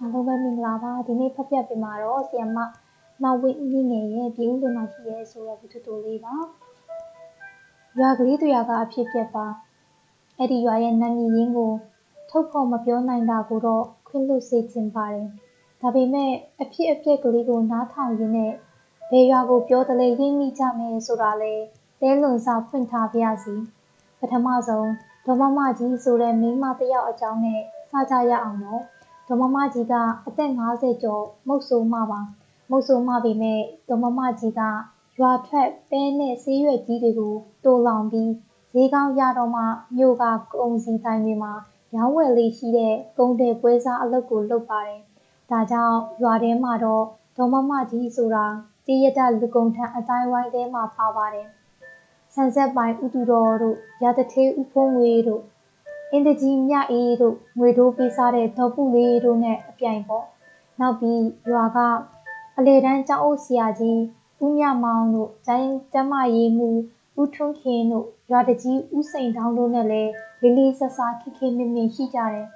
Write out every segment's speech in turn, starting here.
အားလုံးပဲမင်္ဂလာပါဒီနေ့ဖတ်ပြပေးမှာတော့ဆီယမမဝင်းမြင့်ငယ်ရဲ့ပြည်ဦးလွင်မှာရှိရဲဆိုတဲ့ဝတ္ထုတိုလေးပါရွာကလေးတရားကအဖြစ်ပြက်ပါအဲ့ဒီရွာရဲ့နာမည်ရင်းကို ထုတ်ဖို့မပြောနိုင်တာကိုတော့ခွင့်လွတ်စေချင်ပါတယ်ဒါပေမဲ့အဖြစ်အပျက်ကလေးကိုနားထောင်ရင်းနဲ့ဘယ်ရွာကိုပြောတယ်လဲရိပ်မိကြမယ်ဆိုတာလဲတဲလွန်စာဖွင့်ထားပါရစီပထမဆုံးဒေါမမကြီးဆိုတဲ့မိန်းမတစ်ယောက်အကြောင်းနဲ့စကြရအောင်တော့ ဒေါမမကြီးကအသက်50ကျော်မုတ်ဆိုးမပါမုတ်ဆိုးမပေမဲ့ဒေါမမကြီးကရွာထွက်ပဲနဲ့ဆေးရွက်ကြီးတွေကိုတိုးလောင်ပြီးဈေးကောင်းရတော့မှမြို့ကကုံစီတိုင်းတွေမှာရောင်းဝယ်လေးရှိတဲ့ကုန်းတဲ့ပွဲစားအလုပ်ကိုလုပ်ပါတယ်။ဒါကြောင့်ရွာထဲမှာတော့ဒေါမမကြီးဆိုတာတရတလူကုံထံအတိုင်းဝိုင်းထဲမှာပါပါတယ်။ဆန်ဆက်ပိုင်ဥတူတော်တို့ရတထေးဥဖုံးငွေတို့ အင်းတကြီးမြအေးတို့ငွေတိုးပေးစားတဲ့ဒေါ်ပုလေးတို့နဲ့အပြိုင်ပေါ့နောက်ပြီးရွာကအလေတန်းကျောင်းအုပ်ဆရာကြီးဦးမြမောင်တို့ကျန်းကျမရေးမှုဦးထွန်းခင်တို့ရွာတကြီးဦးစိန်တောင်းတို့နဲ့လည်းလေးလေးဆဆခိခိမင်မင်ရှိကြတယ်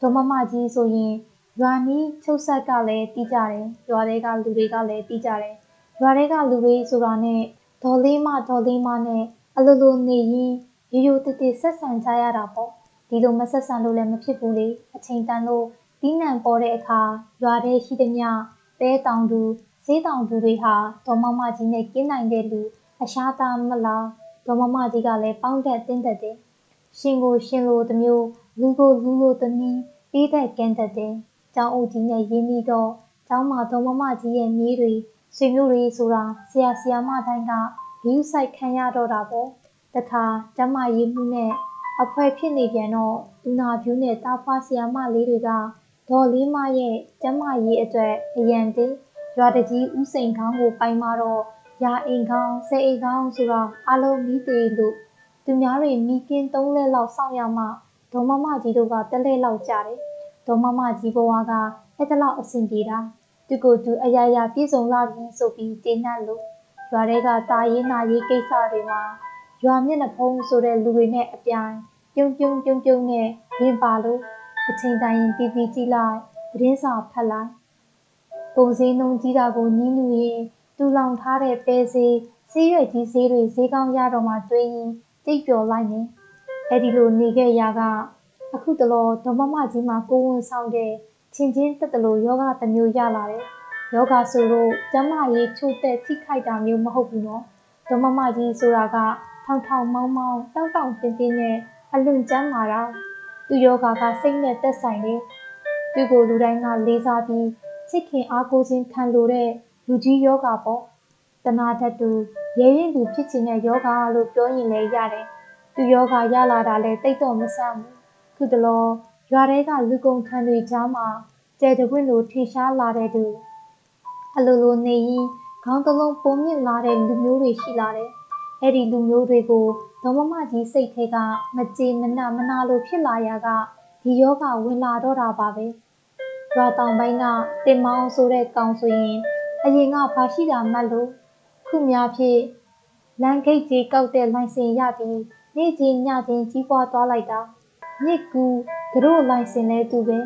ဒေါ်မမကြီးဆိုရင်ရွာနီးချုပ်ဆက်ကလည်းတီးကြတယ်ရွာတွေကလူတွေကလည်းတီးကြတယ်ရွာတွေကလူတွေဆိုတာနဲ့ဒေါ်လေးမဒေါ်လေးမနဲ့အလိုလိုနေရင်ရိုးရိုးတည်တည်ဆက်ဆံကြရတာပေါ့ ဒီလိုမဆက်ဆံလို့လည်းမဖြစ်ဘူးလေအချိန်တန်လို့တီးနှံပေါ်တဲ့အခါရွာထဲရှိသမျှပဲတောင်သူဈေးတောင်သူတွေဟာဒေါ်မမကြီးနဲ့ကင်းနိုင်တဲ့လူအရှားသားမလားဒေါ်မမကြီးကလည်းပေါင်းတက်တင်းတက်တယ်ရှင်ကိုရှင်လိုတမျိုးလူကိုလူလိုတနည်းအေးသက်ကန်းတက်တယ်ကျောင်းအုပ်ကြီးနဲ့ရင်းနှီးတော့ကျောင်းမှာဒေါ်မမကြီးရဲ့မြေးတွေဆွေမျိုးတွေဆိုတာဆရာဆရာမတိုင်းကဂယူးဆိုင်ခံရတော့တာပေါ့တခါကျမရေးမှုနဲ့ အဖွဲဖြစ်နေပြန်တော့လူနာဖြူနဲ့တာဖွားဆီယာမလေးတွေကဒေါ်လေးမရဲ့ကျမရေးအတွက်အရန်တင်းရွာတကြီးဥစိန်ခေါင်းကိုပိုင်မာတော့ရာအိမ်ခေါင်းဆဲအိမ်ခေါင်းဆိုတာအလုံးမီးသေးလို့သူများတွေမိကင်းသုံးလက်လောက်စောင့်ရမှဒေါ်မမကြီးတို့ကတက်လက်လောက်ကြတယ်ဒေါ်မမကြီးဘဝကအဲ့တလောက်အဆင်ပြေတာသူကိုသူအရာရာပြည့်စုံလာပြီဆိုပြီးတင်နှက်လို့ရွာတွေကတာရေးနာရေးကိစ္စတွေမှာရွာမျက်နှာဖုံးဆိုတဲ့လူတွေနဲ့အပြိုင် ပြုံးပြုံးပြုံးပြုံးနဲ့ရင်ပါလို့အချိန်တိုင်းရင်တီးတီးကြည့်လိုက်သတင်းစာဖတ်လိုက်ပုံစည်းနှုံကြီးတာကိုညင်းညူရင်တူလောင်ထားတဲ့ပဲစေးဆေးရွက်ကြီးဆေးတွေဈေးကောင်းရတော့မှတွေးရင်တိတ်ပျော်လိုက်နေအဲ့ဒီလိုနေခဲ့ရကအခုတလောဒေါမမကြီးမှာကိုဝန်ဆောင်တဲ့ချင်းချင်းတက်တလို့ယောဂတစ်မျိုးရလာတယ်ယောဂဆိုလို့ကျမရေးချို့တဲ့ထိခိုက်တာမျိုးမဟုတ်ဘူးနော်ဒေါမမကြီးဆိုတာကထောင်ထောင်မောင်းမောင်းတောက်တောက်တင်းတင်းနဲ့ အလွန်ကျမ်းမာတာသူယောဂကစိတ်နဲ့သက်ဆိုင်တယ်သူကိုလူတိုင်းကလေးစားပြီးချစ်ခင်အားကိုးခြင်းခံလိုတဲ့လူကြီးယောဂပေါ့တနာတတ်သူရဲရင်သူဖြစ်ခြင်းတဲ့ယောဂလို့ပြောရင်လည်းရတယ်သူယောဂရလာတာလည်းတိတ်တော့မဆန်းဘူးခုတလောရွာထဲကလူကုန်ထံတွေကြားမှာကျဲတပွင့်လိုထင်ရှားလာတဲ့သူအလိုလိုနေရင်ခေါင်းတစ်လုံးပုံမြင့်လာတဲ့လူမျိုးတွေရှိလာတယ်အဲ့ဒီလူမျိုးတွေကို ဒေါမမကြီးစိတ်ထဲကမကြေမနမနာလိုဖြစ်လာရာကဒီယောဂဝင်လာတော့တာပါပဲရွာတောင်ပိုင်းကတင်မောင်းဆိုတဲ့ကောင်ဆိုရင်အရင်ကဘာရှိတာမှတ်လို့ခုများဖြစ်လမ်းဂိတ်ကြီးကောက်တဲ့လိုင်စင်ရပြီးနေ့ချင်းညချင်းကြီးပွားသွားလိုက်တာမြစ်ကူတို့လိုင်စင်လဲသူပဲ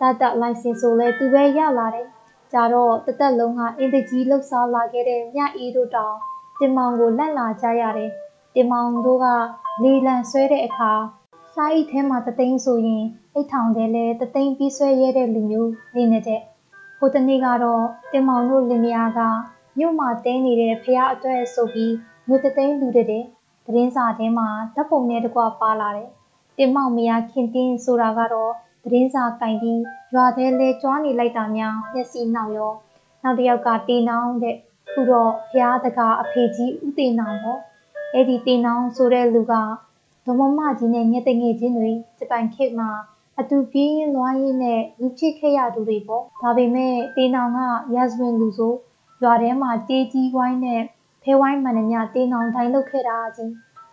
တတ်တလိုင်စင်ဆိုလဲသူပဲရလာတယ်ကြတော့တသက်လုံးကအင်တကြီးလှုပ်ရှားလာခဲ့တဲ့မြအေးတို့တောင်တင်မောင်ကိုလက်လာကြရတယ် တင်မောင်တို့ကလေလံဆွဲတဲ့အခါစားအိတ်ထဲမှာတသိန်းဆိုရင်အိတ်ထောင်ထဲလဲတသိန်းပြီးဆွဲရဲတဲ့လူမျိုးနေနေတဲ့ဟိုတနေ့ကတော့တင်မောင်တို့လင်မယားကမြို့မှာတဲနေတဲ့ဖះအတွက်ဆိုပြီးငွေတသိန်းလူတဲ့သတင်းစာထဲမှာဓာတ်ပုံနဲ့တကွပါလာတယ်တင်မောင်မယားခင်တင်းဆိုတာကတော့သတင်းစာကင်ပြီးရွာထဲလဲကြွားနေလိုက်တာများမျက်စိနောက်ရောနောက်တစ်ယောက်ကတေနောင်းတဲ့ခုတော့ဖျားတကအဖေကြီးဦးတေနောင်ပေါ့ အဲ့ဒီတေနောင်ဆိုတဲ့လူကဒမမကြီးနဲ့ညက်တငယ်ချင်းတွေဂျပန်ခေတ်မှာအတူပြေးရင်လွှားရင်းနဲ့လူဖြစ်ခဲ့ရသူတွေပေါ့ဒါပေမဲ့တေနောင်ကရာဇဝင်လူဆိုရွာထဲမှာတေးကြီးဝိုင်းနဲ့ဖဲဝိုင်းမှန်မြတေနောင်တိုင်းလုပ်ခဲ့တာကြီး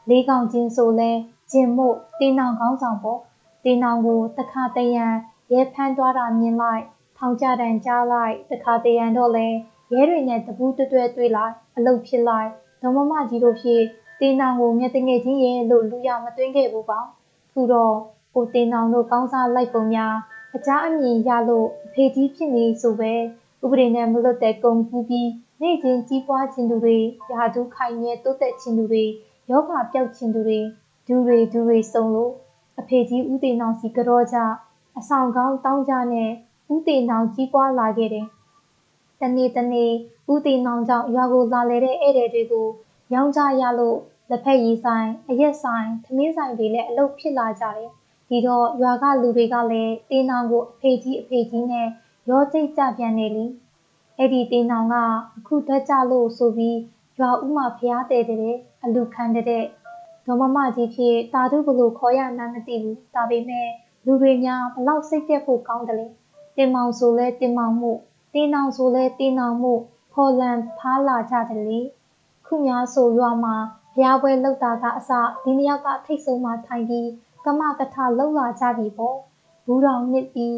လေးကောင်ချင်းဆိုလဲဂျင်မို့တေနောင်ကောင်းဆောင်ပေါ့တေနောင်ကိုတခါတရံရဲဖမ်းသွားတာမြင်လိုက်ထောင်ကြတန်ကြားလိုက်တခါတရံတော့လဲရဲတွေနဲ့တပူးတွဲတွဲတွေ့လိုက်အလုတ်ဖြစ်လိုက်ဒေါမမကြီးတို့ဖြစ် တင်းနောင်ကိုမြက်တငယ်ချင်းရဲ့လို့လူရမသွင်းခဲ့ဘူးပေါ့ခုတော့ကိုတင်းနောင်တို့ကောင်းစားလိုက်ပုံများအကြအမြင်ရလို့အဖေကြီးဖြစ်နေဆိုပဲဥပဒေနဲ့မလွတ်တဲ့ကုံကူးပြီးနေ့ချင်းကြီးပွားခြင်းသူတွေရာထူးခိုင်မြဲတိုးတက်ခြင်းသူတွေယောဂပျောက်ခြင်းသူတွေဒူတွေဒူတွေစုံလို့အဖေကြီးဦးသိန်းအောင်စီကြောကြအဆောင်ကောင်းတောင်းကြနဲ့ဦးသိန်းအောင်ကြီးပွားလာခဲ့တယ်။တနေ့တနေ့ဦးသိန်းအောင်ကြောင့်ရွာကိုလာလေတဲ့ဧည့်သည်တွေကို ရောင်းကြရလို့လက်ဖက်ရည်ဆိုင်အရက်ဆိုင်သမင်းဆိုင်တွေလည်းအလုပ်ဖြစ်လာကြတယ်။ဒီတော့ရွာကလူတွေကလည်းတင်းအောင်ကိုအဖေကြီးအဖေကြီးနဲ့ရောစိတ်ကြပြန်နေလीအဲ့ဒီတင်းအောင်ကအခုဓာတ်ကြလို့ဆိုပြီးရွာဦးမှာဖျားတယ်တဲ့အလူခံတဲ့ဒေါ်မမကြီးဖြစ်တာတုဘလို့ခေါ်ရမှန်းမသိဘူးဒါပေမဲ့လူတွေများဘလောက်စိတ်ပြတ်ဖို့ကောင်းတယ်လေတင်မောင်ဆိုလဲတင်မောင်မှုတင်းအောင်ဆိုလဲတင်းအောင်မှုဖော်လန်ဖားလာကြတယ်လေ ခုများဆိုရွာမှာဘုရားပွဲလောက်တာကအစဒီနှစ်ယောက်ကထိတ်ဆုံးမှထိုင်ပြီးကမကထလောက်လာကြပြီပေါ့ဘူးတော်နစ်ပြီး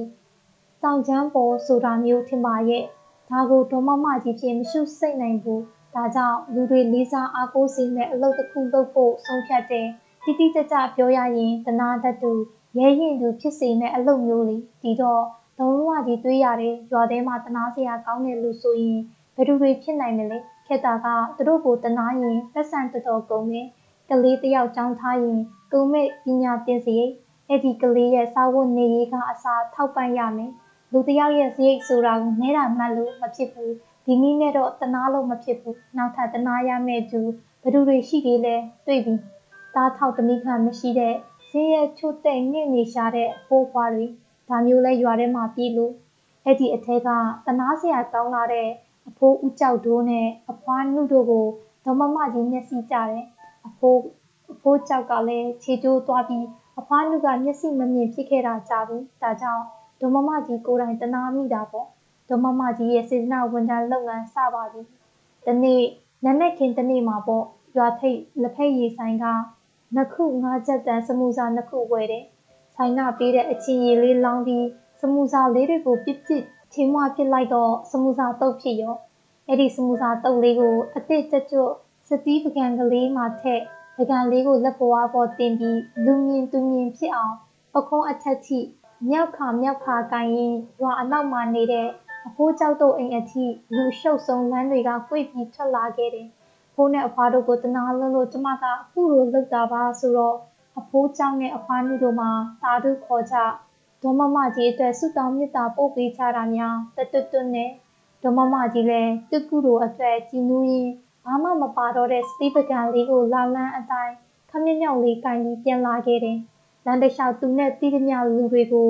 တောင်ချမ်းပေါ်ဆိုတာမျိုးထင်ပါရဲ့ဒါကိုဒေါ်မမကြီးဖြစ်မရှုစိတ်နိုင်ဘူးဒါကြောင့်လူတွေလေးစားအားကိုးစေမဲ့အလုပ်တစ်ခုလုပ်ဖို့ဆုံးဖြတ်တယ်တိတိကျကျပြောရရင်တနာတတ်သူရဲရင်သူဖြစ်စေမဲ့အလုပ်မျိုးလေဒီတော့ဒုံဝကြီးတွေးရတယ်ရွာထဲမှာတနာစရာကောင်းတယ်လို့ဆိုရင်ဘယ်သူတွေဖြစ်နိုင်မလဲ ခက်တာကသူတို့ကိုတနာရင်သက်ဆန်တော်တော်ကုန်တယ်ကလေးတယောက်ကြောင်းထားရင်ကုံမဲ့ပညာသင်စရိတ်အဲ့ဒီကလေးရဲ့စာဝတ်နေရေးကအစားထောက်ပံ့ရမယ်လူတယောက်ရဲ့စရိတ်ဆိုတာကိုနဲတာမှတ်လို့မဖြစ်ဘူးဒီနည်းနဲ့တော့တနာလို့မဖြစ်ဘူးနောက်ထပ်တနာရမယ့်သူဘယ်သူတွေရှိသေးလဲတွေ့ပြီသားထောက်တမိခံမရှိတဲ့ဈေးရဲချို့တဲ့ငှင့်နေရှာတဲ့ပိုးဖွားတွေဒါမျိုးလဲရွာထဲမှာပြည်လို့အဲ့ဒီအထက်ကတနာစရာကောင်းလာတဲ့ အဖိုးဦးကြောက်ဒိုးနဲ့အဖွားနှုတ်တို့ကိုဒေါမမကြီးမျက်စိကြတယ်အဖိုးအဖိုးကြောက်ကလည်းခြေကျိုးသွားပြီးအဖွားနှုတ်ကမျက်စိမမြင်ဖြစ်ခဲ့တာကြာပြီဒါကြောင့်ဒေါမမကြီးကိုယ်တိုင်တနာမိတာပေါ့ဒေါမမကြီးရဲ့စေတနာဝန်ထမ်းလုပ်ငန်းစပါပြီဒီနေ့နနက်ခင်းတနေ့မှာပေါ့ရွာထိပ်လက်ဖက်ရည်ဆိုင်ကနှစ်ခုငါးချက်တန်စမူစာနှစ်ခုဝယ်တယ်ဆိုင်ကပေးတဲ့အချင်းရည်လေးလောင်းပြီးစမူစာလေးတွေကိုပြစ်ပြစ် ချင်းမွားပစ်လိုက်တော့စမူစာတုတ်ဖြစ်ရောအဲ့ဒီစမူစာတုတ်လေးကိုအစ်စ်ကြကြွစတီးပကံကလေးမှာထက်ပကံလေးကိုလက်ပွားပေါ်တင်ပြီးလူမြင်သူမြင်ဖြစ်အောင်ပခုံးအထက်ထိမြောက်ခါမြောက်ခါကိုင်းရင်ရွာအနောက်မှာနေတဲ့အဖိုးကြောက်တို့အိမ်အထိလူရှုပ်ဆုံးလမ်းတွေကကွေ့ပြီးထွက်လာခဲ့တယ်။ဖိုးနဲ့အဖွားတို့ကိုတနာလုံးလို့ကျမကအခုလိုလုပ်တာပါဆိုတော့အဖိုးကြောင့်နဲ့အဖွားနုတို့မှာတာတို့ခေါ်ကြ ဒေါမမကြီးအတွက်ဆုတောင်းမေတ္တာပို့ပေးကြတာများတတွတ်တွတ်နဲ့ဒေါမမကြီးလည်းတုကုတို့အတွက်ကြည်နူးရင်းဘာမှမပါတော့တဲ့စတိပကံလေးကိုလာလန်းအတိုင်းခမင်းမြောက်လေးကင်ပြီးပြန်လာခဲ့တယ်။လမ်းတစ်လျှောက်သူနဲ့တီးသမျှလူတွေကို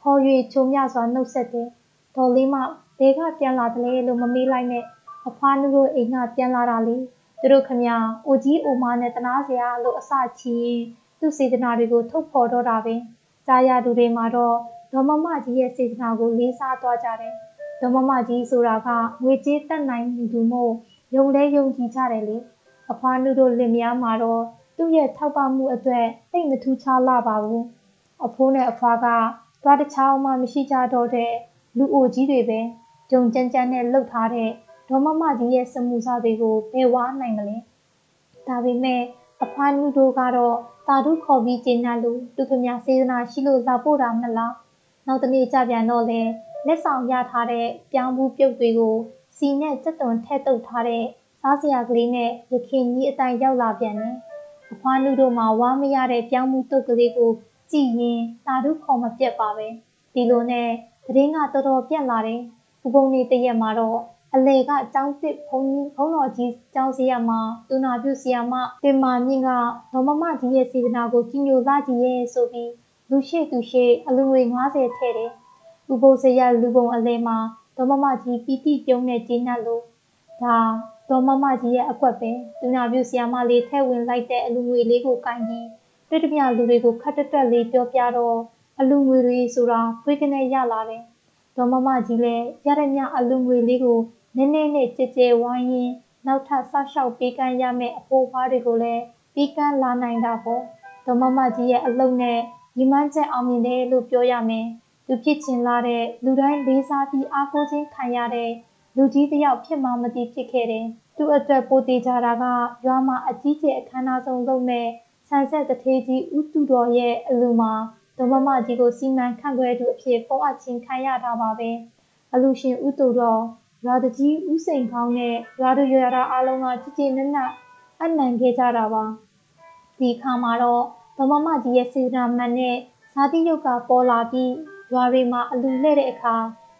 ခေါ်၍ချုံမြစွာနှုတ်ဆက်တယ်။ဒေါ်လေးမဘဲကပြန်လာတယ်လေလို့မမေးလိုက်နဲ့အဖွားနုတို့အိမ်ကပြန်လာတာလေသူတို့ခမအိုကြီးအိုမနဲ့တနာစရာလို့အစချီရင်သူ့စေတနာတွေကိုထုတ်ဖော်တော့တာပဲ။ ကြားရသူတွေမှာတော့ဒေါ်မမကြီးရဲ့စေတနာကိုလေးစားသွားကြတယ်။ဒေါ်မမကြီးဆိုတာကငွေကြေးတတ်နိုင်သူမို့ယုံလဲယုံကြည်ကြတယ်လေ။အဖွားနုတို့လင်မယားမှာတော့သူ့ရဲ့ထောက်ပံ့မှုအတွက်တိတ်မထူးခြားလာပါဘူး။အဖိုးနဲ့အဖွားကသွားတစ်ချောင်းမှမရှိကြတော့တဲ့လူအိုကြီးတွေပဲဂျုံကြမ်းကြမ်းနဲ့လှုပ်ထားတဲ့ဒေါ်မမကြီးရဲ့စမှုစားတွေကိုဘယ်ဝါနိုင်မလဲ။ဒါပေမဲ့ အဖွားနုတို့ကတော့တာဓုခေါ်ပြီးကျင်းညာလို့သူခမစေတနာရှိလို့လာပို့တာမလားနောက်တနေ့ကြပြန်တော့လေလက်ဆောင်ရထားတဲ့ပြောင်းဘူးပြုတ်တွေကိုစီနဲ့စက်သွန်ထဲ့တုပ်ထားတဲ့စားစရာကလေးနဲ့ရခင်ကြီးအတိုင်းရောက်လာပြန်တယ်အဖွားနုတို့မှာဝါမရတဲ့ပြောင်းမှုတုတ်ကလေးကိုကြည်ရင်တာဓုခေါ်မပြတ်ပါပဲဒီလိုနဲ့သတင်းကတော်တော်ပြက်လာတယ်ဘုံဘုံနေတရက်မှာတော့ အလေကကျောင်းစစ်ဘုံဘုံတော်ကြီးကျောင်းစီရမှာတူနာပြုစီရမတင်မာမြင့်ကဒေါ်မမကြီးရဲ့စေတနာကိုကြီးညိုလာကြီးရဲ့ဆိုပြီးလူရှိသူရှိအလူငွေ90ထည့်တယ်။ဥပုသ်စရလူပုံအလဲမှာဒေါ်မမကြီးပီတိပြုံးနဲ့ကျင်းတ်လို့ဒါဒေါ်မမကြီးရဲ့အကွက်ပဲတူနာပြုစီရမလေးထဲဝင်လိုက်တဲ့အလူငွေလေးကိုကင်ပြီးတွေ့တမျှလူတွေကိုခတ်တက်တက်လေးပြောပြတော့အလူငွေတွေဆိုတာဖွေးကနေရလာတယ်။ဒေါ်မမကြီးလည်းရတဲ့မြအလူငွေလေးကို နည်းနည်းနဲ့ကြဲကြဲဝိုင်းရင်နောက်ထပ်ဆောက်ရှောက်ပေးကမ်းရမယ့်အဖိုးဖွားတွေကိုလည်းပြီးကမ်းလာနိုင်တာပေါ့ဒေါ်မမကြီးရဲ့အလုံးနဲ့ညီမချက်အောင်မြင်တယ်လို့ပြောရမယ်သူဖြစ်ချင်လာတဲ့လူတိုင်းလေးစားပြီးအားကိုးခြင်းခံရတဲ့လူကြီးတစ်ယောက်ဖြစ်မှမသိဖြစ်ခဲ့တယ်သူအတွက်ပိုတေကြတာကရွာမှာအကြီးကျယ်အခမ်းအနားဆုံးလုပ်မဲ့ဆန်ဆက်တထေးကြီးဦးတူတော်ရဲ့အလူမှာဒေါမမကြီးကိုစီမံခန့်ခွဲသူအဖြစ်ပုံအပ်ခြင်းခံရတာပါပဲအလူရှင်ဦးတူတော် ရာတကြီးဦးစိန်ခေါင်းနဲ့ရာသူရွာသားအားလုံးကကြည်ကြည်နက်နက်အနံခဲ့ကြတာပါဒီခါမှာတော့ဒေါမမကြီးရဲ့စေတနာမှန်နဲ့ဇာတိယုတ်ကပေါ်လာပြီးရွာတွေမှာအလူလဲတဲ့အခါ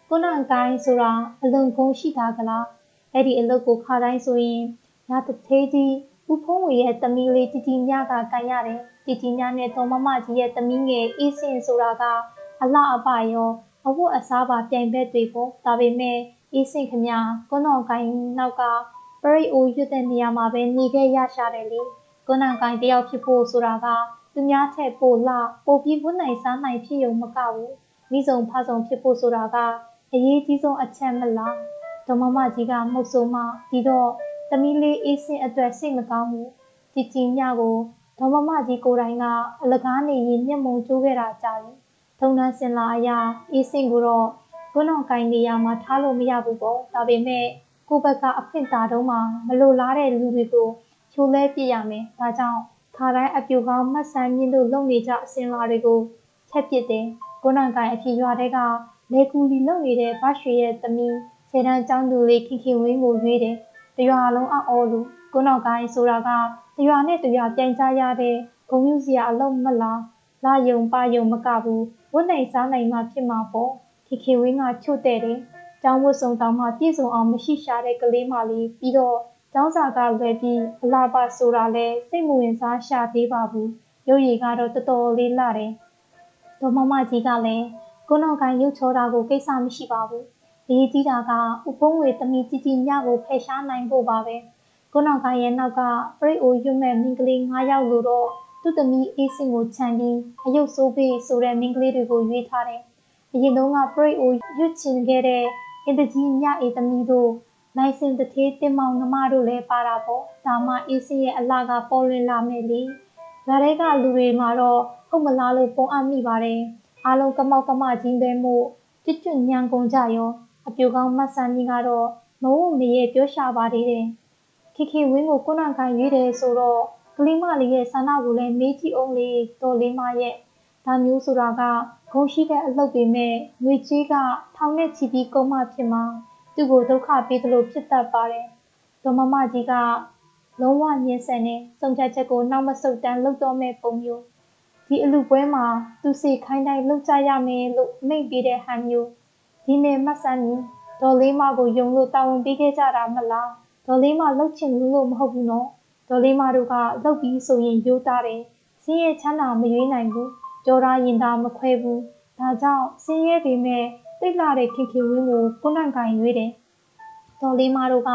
ကုနန်ကိုင်းဆိုတာအလွန်ဂုံရှိတာကလားအဲ့ဒီအလုပ်ကိုခါတိုင်းဆိုရင်ရာတသေးကြီးဦးဖုံးဝေရဲ့သမီးလေးတီတီမြကကန်ရတယ်တီတီမြနဲ့ဒေါမမကြီးရဲ့သမီးငယ်အေးစင်ဆိုတာကအလှအပရောအဝတ်အစားပါပြိုင်ဘက်တွေပေါ့ဒါပေမဲ့ အေးစင်ခမကွန်းတော်ကိုင်းနောက်ကပရိအိုရွတ်တဲ့နေရာမှာပဲနေခဲ့ရရှာတယ်လေကွန်းတော်ကိုင်းတယောက်ဖြစ်ဖို့ဆိုတာကသူများထက်ပိုလှပိုပြီးဝတ်နိုင်စားနိုင်ဖြစ်ုံမကဘူးမိဆုံးဖဆုံးဖြစ်ဖို့ဆိုတာကအရေးကြီးဆုံးအချက်မလားဒေါမမကြီးကမှုတ်ဆိုးမှဒီတော့သမီးလေးအေးစင်အတွက်စိတ်မကောင်းဘူးကြည်ကြည်ညကိုဒေါမမကြီးကိုယ်တိုင်ကအလကားနေရင်မျက်မှောင်ကျိုးခဲ့တာကြာပြီထုံတန်းစင်လာအရာအေးစင်ကိုတော့ ကွန်းတော်ကိုင်းနေရာမှာထားလို့မရဘူးပေါ့ဒါပေမဲ့ကိုဘက်ကအဖင့်တာတော့မှမလိုလားတဲ့လူတွေကိုချိုးလဲပြရမယ်ဒါကြောင့်ခါတိုင်းအပြူကောင်းမတ်ဆန်းမြင့်တို့လုံနေကြအစင်လာတွေကိုချက်ပစ်တယ်ကွန်းတော်ကိုင်းအဖြစ်ရွာတဲ့ကလေကူလီလုံနေတဲ့ဘရွှေရဲ့သမီးခြေတန်းကျောင်းသူလေးခင်ခင်ဝင်းကိုရွေးတယ်တရွာလုံးအော်လူကွန်းတော်ကိုင်းဆိုတာကတရွာနဲ့တရွာပြန်ကြရတဲ့ဂုံယူစရာအလုံးမလားလာယုံပါယုံမကဘူးဝတ်နိုင်စားနိုင်မှဖြစ်မှာပေါ့ ခေခေဝင်းကချို့တဲ့တယ်။ကျောင်းဝတ်စုံတောင်မှပြည့်စုံအောင်မရှိရှာတဲ့ကလေးမလေးပြီးတော့ကျောင်းစာကလွယ်ပြီးအလားပါဆိုတာလဲစိတ်မဝင်စားရှာသေးပါဘူး။ရုပ်ရည်ကတော့တော်တော်လေးလာတယ်။ဒေါ်မမကြီးကလည်းကိုနောက်ကိုင်းရုပ်ချောတာကိုကိစ္စမရှိပါဘူး။အရေးကြီးတာကဥပုံးဝေတမီကြီးကြီးညကိုဖယ်ရှားနိုင်ဖို့ပါပဲ။ကိုနောက်ကိုင်းရဲ့နောက်ကပရိအိုရွတ်မဲ့မင်းကလေး9ယောက်လို့တော့သူ့သမီးအေးစင်ကိုခြံပြီးအယုတ်ဆိုးပေးဆိုတဲ့မင်းကလေးတွေကိုရွေးထားတယ်။ အရင်တုန်းကပရိအိုရွတ်ချင်ခဲ့တဲ့အင်တကြီးညအေးသမီးတို့နိုင်စင်တသေးတင်မောင်နှမတို့လည်းပါတာပေါ့။ဒါမှအေးစင်ရဲ့အလားကပေါ်လွင်လာမယ်လေ။ဒါတွေကလူတွေမှာတော့ဟုတ်မလားလို့ပုံအပ်မိပါတယ်။အားလုံးကမောက်ကမကြီးပဲမို့ကျွတ်ကျွတ်ညံကုန်ကြရောအပြူကောင်းမဆန်ကြီးကတော့မဝမရဲ့ပြောရှာပါသေးတယ်။ခေခေဝင်းကိုကုနကန်ရွေးတယ်ဆိုတော့ကလေးမလေးရဲ့ဆန္ဒကိုလည်းမေးကြည့်အောင်လေတော်လေးမရဲ့ဒါမျိုးဆိုတာက ဂုံရှိတဲ့အလုပ်တွေမဲ့ငွေကြီးကထောင်နဲ့ချီပြီးကုန်မှဖြစ်မှာသူ့ကိုဒုက္ခပေးသလိုဖြစ်တတ်ပါတယ်ဒေါ်မမကြီးကလုံးဝညှင်းဆန်တဲ့စုံချက်ချက်ကိုနောက်မဆုတ်တမ်းလုပ်တော့မဲ့ပုံမျိုးဒီအလူပွဲမှာသူစီခိုင်းတိုင်းလုပ်ကြရမယ်လို့မိန့်ပေးတဲ့ဟန်မျိုးဒီနေ့မဆန်ကြီးဒေါ်လေးမကိုယုံလို့တာဝန်ပေးခဲ့ကြတာမလားဒေါ်လေးမလှုပ်ချင်လို့မဟုတ်ဘူးနော်ဒေါ်လေးမတို့ကလှုပ်ပြီးဆိုရင်ရိုးသားတယ်။စင်းရဲချမ်းသာမရွေးနိုင်ဘူး။ ကြော်ရာရင်သာမခွဲဘူး။ဒါကြောင့်စင်းရဲပေမဲ့တိတ်လာတဲ့ခင်ခင်ဝင်းကိုကိုနန့်ကင်ရွေးတယ်။ဒေါ်လေးမတို့က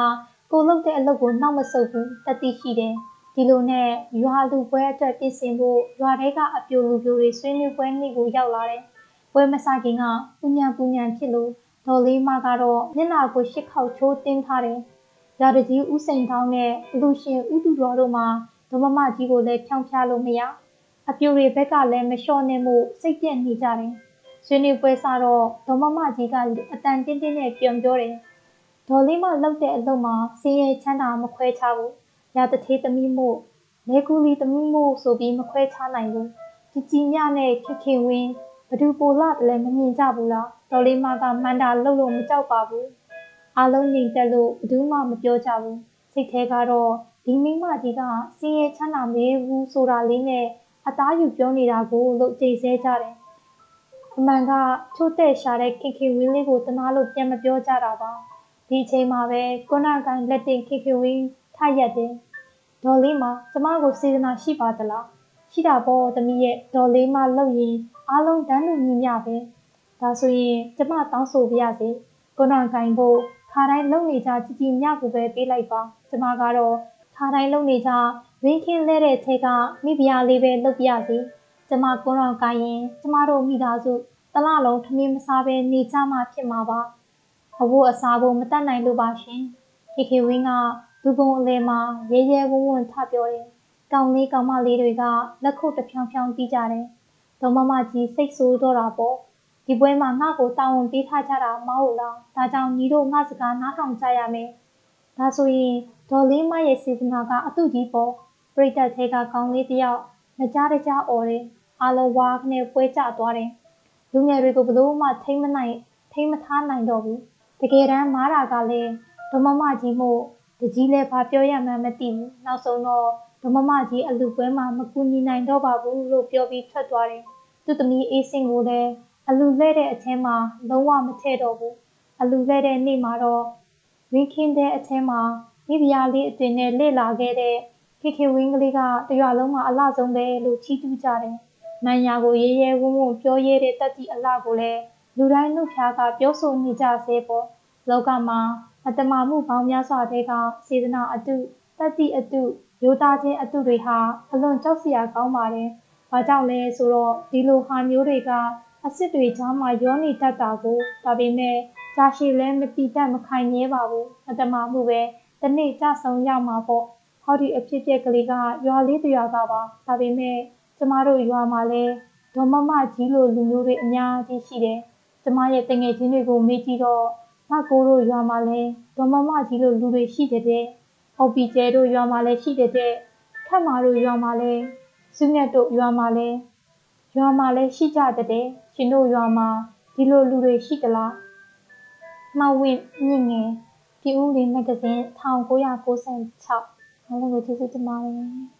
ကိုလှုပ်တဲ့အလုပ်ကိုနောက်မဆုတ်ဘူးတတိရှိတယ်။ဒီလိုနဲ့ရွာလူပွဲအတွက်ပြင်ဆင်ဖို့ရွာထဲကအပြိုလူပြိုတွေဆွေးနွေးပွဲနေ့ကိုရောက်လာတယ်။ပွဲမစခင်ကပူညံပူညံဖြစ်လို့ဒေါ်လေးမကတော့မျက်နှာကိုရှစ်ခေါက်ချိုးတင်းထားတယ်။ရာတကြီးဦးစိန်ထောင်းနဲ့အလူရှင်ဦးတူတော်တို့မှာဒမမကြီးကိုလည်းဖြောင်းဖြားလို့မရ အပြိုတွေဘက်ကလည်းမလျှော့နေမှုစိတ်ပြက်နေကြတယ်ဆွေးနွေးပွဲစားတော့ဒမမကြီးကအတန်တင်းတင်းနဲ့ပြောပြောတယ်ဒေါ်လေးမလောက်တဲ့အလုပ်မှာစင်းရဲချမ်းသာမခွဲခြားဘူးရာတထေးသမီးမို့လေကူလီသမီးမို့ဆိုပြီးမခွဲခြားနိုင်ဘူးကြည်ကြည်ညနဲ့ခက်ခင်ဝင်းဘဒူပိုလာတလည်းမမြင်ကြဘူးလားဒေါ်လေးမကမန္တာလှုပ်လို့မကြောက်ပါဘူးအားလုံးငြိမ်သက်လို့ဘယ်သူမှမပြောကြဘူးစိတ်ထဲကတော့ဒီမိမကြီးကစင်းရဲချမ်းသာမေးဘူးဆိုတာလေးနဲ့ အသားယူပြောနေတာကိုလို့ကြိတ်ဆဲကြတယ်အမှန်ကချိုးတဲ့ရှာတဲ့ခင်ခင်ဝင်းလေးကိုတနာလို့ပြန်မပြောကြတာပါဒီအချိန်မှာပဲကွနာကန်လက်တင်ခင်ခင်ဝင်းထရက်တယ်ဒေါ်လေးမကျမကိုစေတနာရှိပါသလားရှိတာပေါ့သမီးရဲ့ဒေါ်လေးမလှုပ်ရင်အားလုံးတန်းတူညီမျှပဲဒါဆိုရင်ကျမတောင်းဆိုပြရစီကွနာကန်ဖို့ခါတိုင်းလုံနေကြကြည်ကြည်ညကိုပဲပေးလိုက်ပါကျမကတော့ ခါတိုင်းလုံနေကြဝင်းခင်းလဲတဲ့ထဲကမိဖုရားလေးပဲလုပ်ပြစီကျမကွန်းတော်ကိုင်းရင်ကျမတို့မိသားစုတလလုံးထမင်းမစားဘဲနေကြမှဖြစ်မှာပါအဝတ်အစားကိုမတတ်နိုင်လို့ပါရှင်ခေခေဝင်းကလူပုံအလဲမှာရဲရဲဝုန်းဝန်းထပြောတယ်ကောင်းလေးကောင်းမလေးတွေကလက်ခုပ်တဖြောင်းဖြောင်းတီးကြတယ်ဒေါမမကြီးစိတ်ဆိုးတော့တာပေါ့ဒီပွဲမှာငါ့ကိုတာဝန်ပေးထားကြတာမဟုတ်လားဒါကြောင့်ညီတို့ငါစကားနားထောင်ကြရမယ်ဒါဆိုရင် ဒေါ်လေးမရဲ့စေတနာကအတုကြီးပေါ့ပြိတ္တထဲကကောင်းလေးတယောက်မကြားတကြားអော်တယ်အားလုံးဝါကနေပွဲကျသွားတယ်လူငယ်တွေကိုဘလို့မှထိမ့်မနိုင်ထိမ့်မထားနိုင်တော့ဘူးတကယ်တမ်းမားတာကလည်းဒမမကြီးမို့တကြီးလည်းဘာပြောရမှန်းမသိဘူးနောက်ဆုံးတော့ဒမမကြီးအလူပွဲမှာမကူညီနိုင်တော့ပါဘူးလို့ပြောပြီးထွက်သွားတယ်သူသမီးအေးစင်ကိုလည်းအလူလဲတဲ့အထဲမှာလုံးဝမထည့်တော့ဘူးအလူလဲတဲ့နေ့မှာတော့ဝင်းခင်းတဲ့အထဲမှာ မိဖုရားလေးအတင်နဲ့လေ့လာခဲ့တဲ့ခေခေဝင်းကလေးကတရွာလုံးမှာအလှဆုံးပဲလို့ချီးကျူးကြတယ်။မန်ယာကိုရဲရဲဝုန်းဝုန်းပြောရဲတဲ့တက်တီအလှကိုလည်းလူတိုင်းနှုတ်ဖျားကပြောဆိုနေကြစေပေါ့။လောကမှာအတ္တမမှုပေါင်းများစွာတဲ့ကစေတနာအတုတက်တီအတုရိုးသားခြင်းအတုတွေဟာအလွန်ကြောက်စရာကောင်းပါတယ်။ဘာကြောင့်လဲဆိုတော့ဒီလိုဟာမျိုးတွေကအစ်စ်တွေကြားမှာရောနေတတ်တာကိုဒါပေမဲ့ကြာရှည်လဲမတိတတ်မခိုင်မြဲပါဘူးအတ္တမမှုပဲ တနေ့ကြဆုံးရမှာပေါ့ဟောဒီအဖြစ်ပြက်ကလေးကရွာလေးတရွာကပါဒါပေမဲ့ကျမတို့ရွာမှာလဲဒေါ်မမကြီးလိုလူမျိုးတွေအများကြီးရှိတယ်ကျမရဲ့တငယ်ချင်းတွေကိုမေးကြည့်တော့မကိုတို့ရွာမှာလဲဒေါ်မမကြီးလိုလူတွေရှိတဲ့။အော်ပီကျဲတို့ရွာမှာလဲရှိတဲ့။ခတ်မာတို့ရွာမှာလဲစုမြတ်တို့ရွာမှာလဲရွာမှာလဲရှိကြတဲ့။ရှင်တို့ရွာမှာဒီလိုလူတွေရှိသလား။မဝင့်မြင့်ငယ် ပြည်ဦးလေးမဂ္ဂဇင်း1996အားလုံးကိုကျေးဇူးတင်ပါတယ်